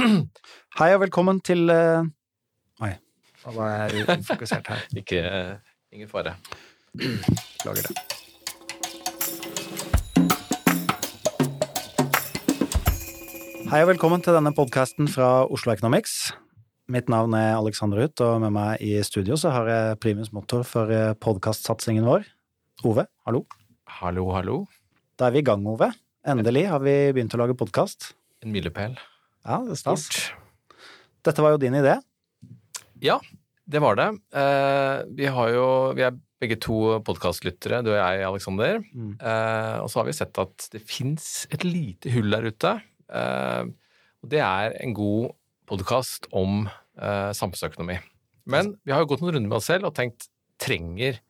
Hei og velkommen til uh... Oi, nå var jeg ufokusert her. Ikke, ingen fare. Beklager det. Hei og velkommen til denne podkasten fra Oslo Economics. Mitt navn er Alexander Ruth, og med meg i studio så har jeg primus motor for podkastsatsingen vår. Ove, hallo. Hallo, hallo. Da er vi i gang, Ove. Endelig har vi begynt å lage podkast. En milepæl. Ja, det er stas. Dette var jo din idé. Ja, det var det. Eh, vi har jo Vi er begge to podkastlyttere, du og jeg, Aleksander. Mm. Eh, og så har vi sett at det fins et lite hull der ute. Eh, og det er en god podkast om eh, samfunnsøkonomi. Men vi har jo gått noen runder med oss selv og tenkt trenger,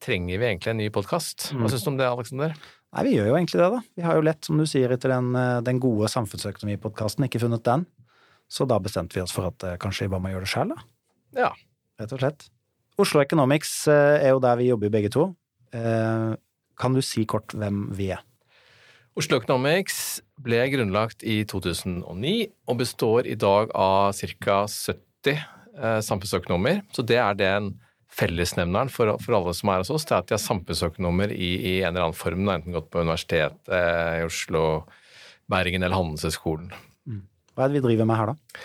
trenger vi egentlig en ny podkast? Hva mm. syns du om det, Aleksander? Nei, vi gjør jo egentlig det, da. Vi har jo lett, som du sier, etter den, eh, den gode samfunnsøkonomipodkasten ikke funnet den. Så da bestemte vi oss for at eh, kanskje vi bare må gjøre det sjøl, da. Ja. Rett og slett. Oslo Economics eh, er jo der vi jobber begge to. Kan du si kort hvem vi er? Oslo Economics ble grunnlagt i 2009 og består i dag av ca. 70 eh, samfunnsøkonomer. Så det er den fellesnevneren for, for, alle som er hos oss, det er at de er samfunnsøkonomer i, i en eller annen form, enten gått på Universitetet eh, i Oslo, Bergen eller Handelshøyskolen. Mm. Hva er det vi driver med her, da?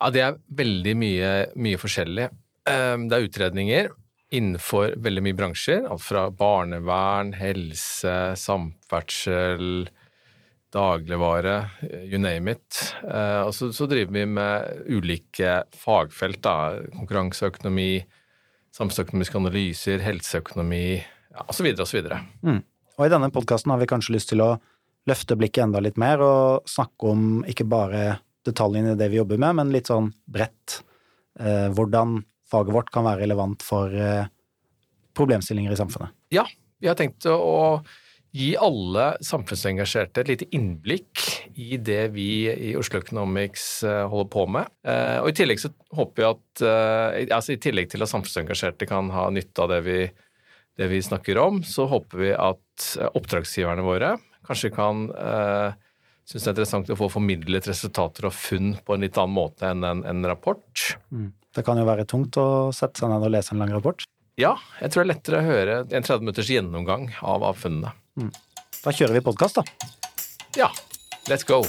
Ja, Det er veldig mye, mye forskjellig. Eh, det er utredninger innenfor veldig mye bransjer. Alt fra barnevern, helse, samferdsel, dagligvare, you name it. Eh, og så, så driver vi med ulike fagfelt. da, Konkurranseøkonomi, samfunnsøkonomiske analyser, helseøkonomi ja, osv. osv. Mm. Og i denne podkasten har vi kanskje lyst til å løfte blikket enda litt mer og snakke om ikke bare detaljene i det vi jobber med, men litt sånn bredt. Eh, hvordan faget vårt kan være relevant for eh, problemstillinger i samfunnet. Ja, vi har tenkt å gi alle samfunnsengasjerte et lite innblikk i det vi i Oslo Economics eh, holder på med. Eh, og I tillegg så håper vi at altså i tillegg til at samfunnsengasjerte kan ha nytte av det vi, det vi snakker om, så håper vi at oppdragsgiverne våre kanskje kan synes det er interessant å få formidlet resultater og funn på en litt annen måte enn en, en rapport. Mm. Det kan jo være tungt å sette seg ned og lese en lang rapport. Ja, jeg tror det er lettere å høre en 30 minutters gjennomgang av, av funnene. Mm. Da kjører vi podkast, da. Ja. Let's go.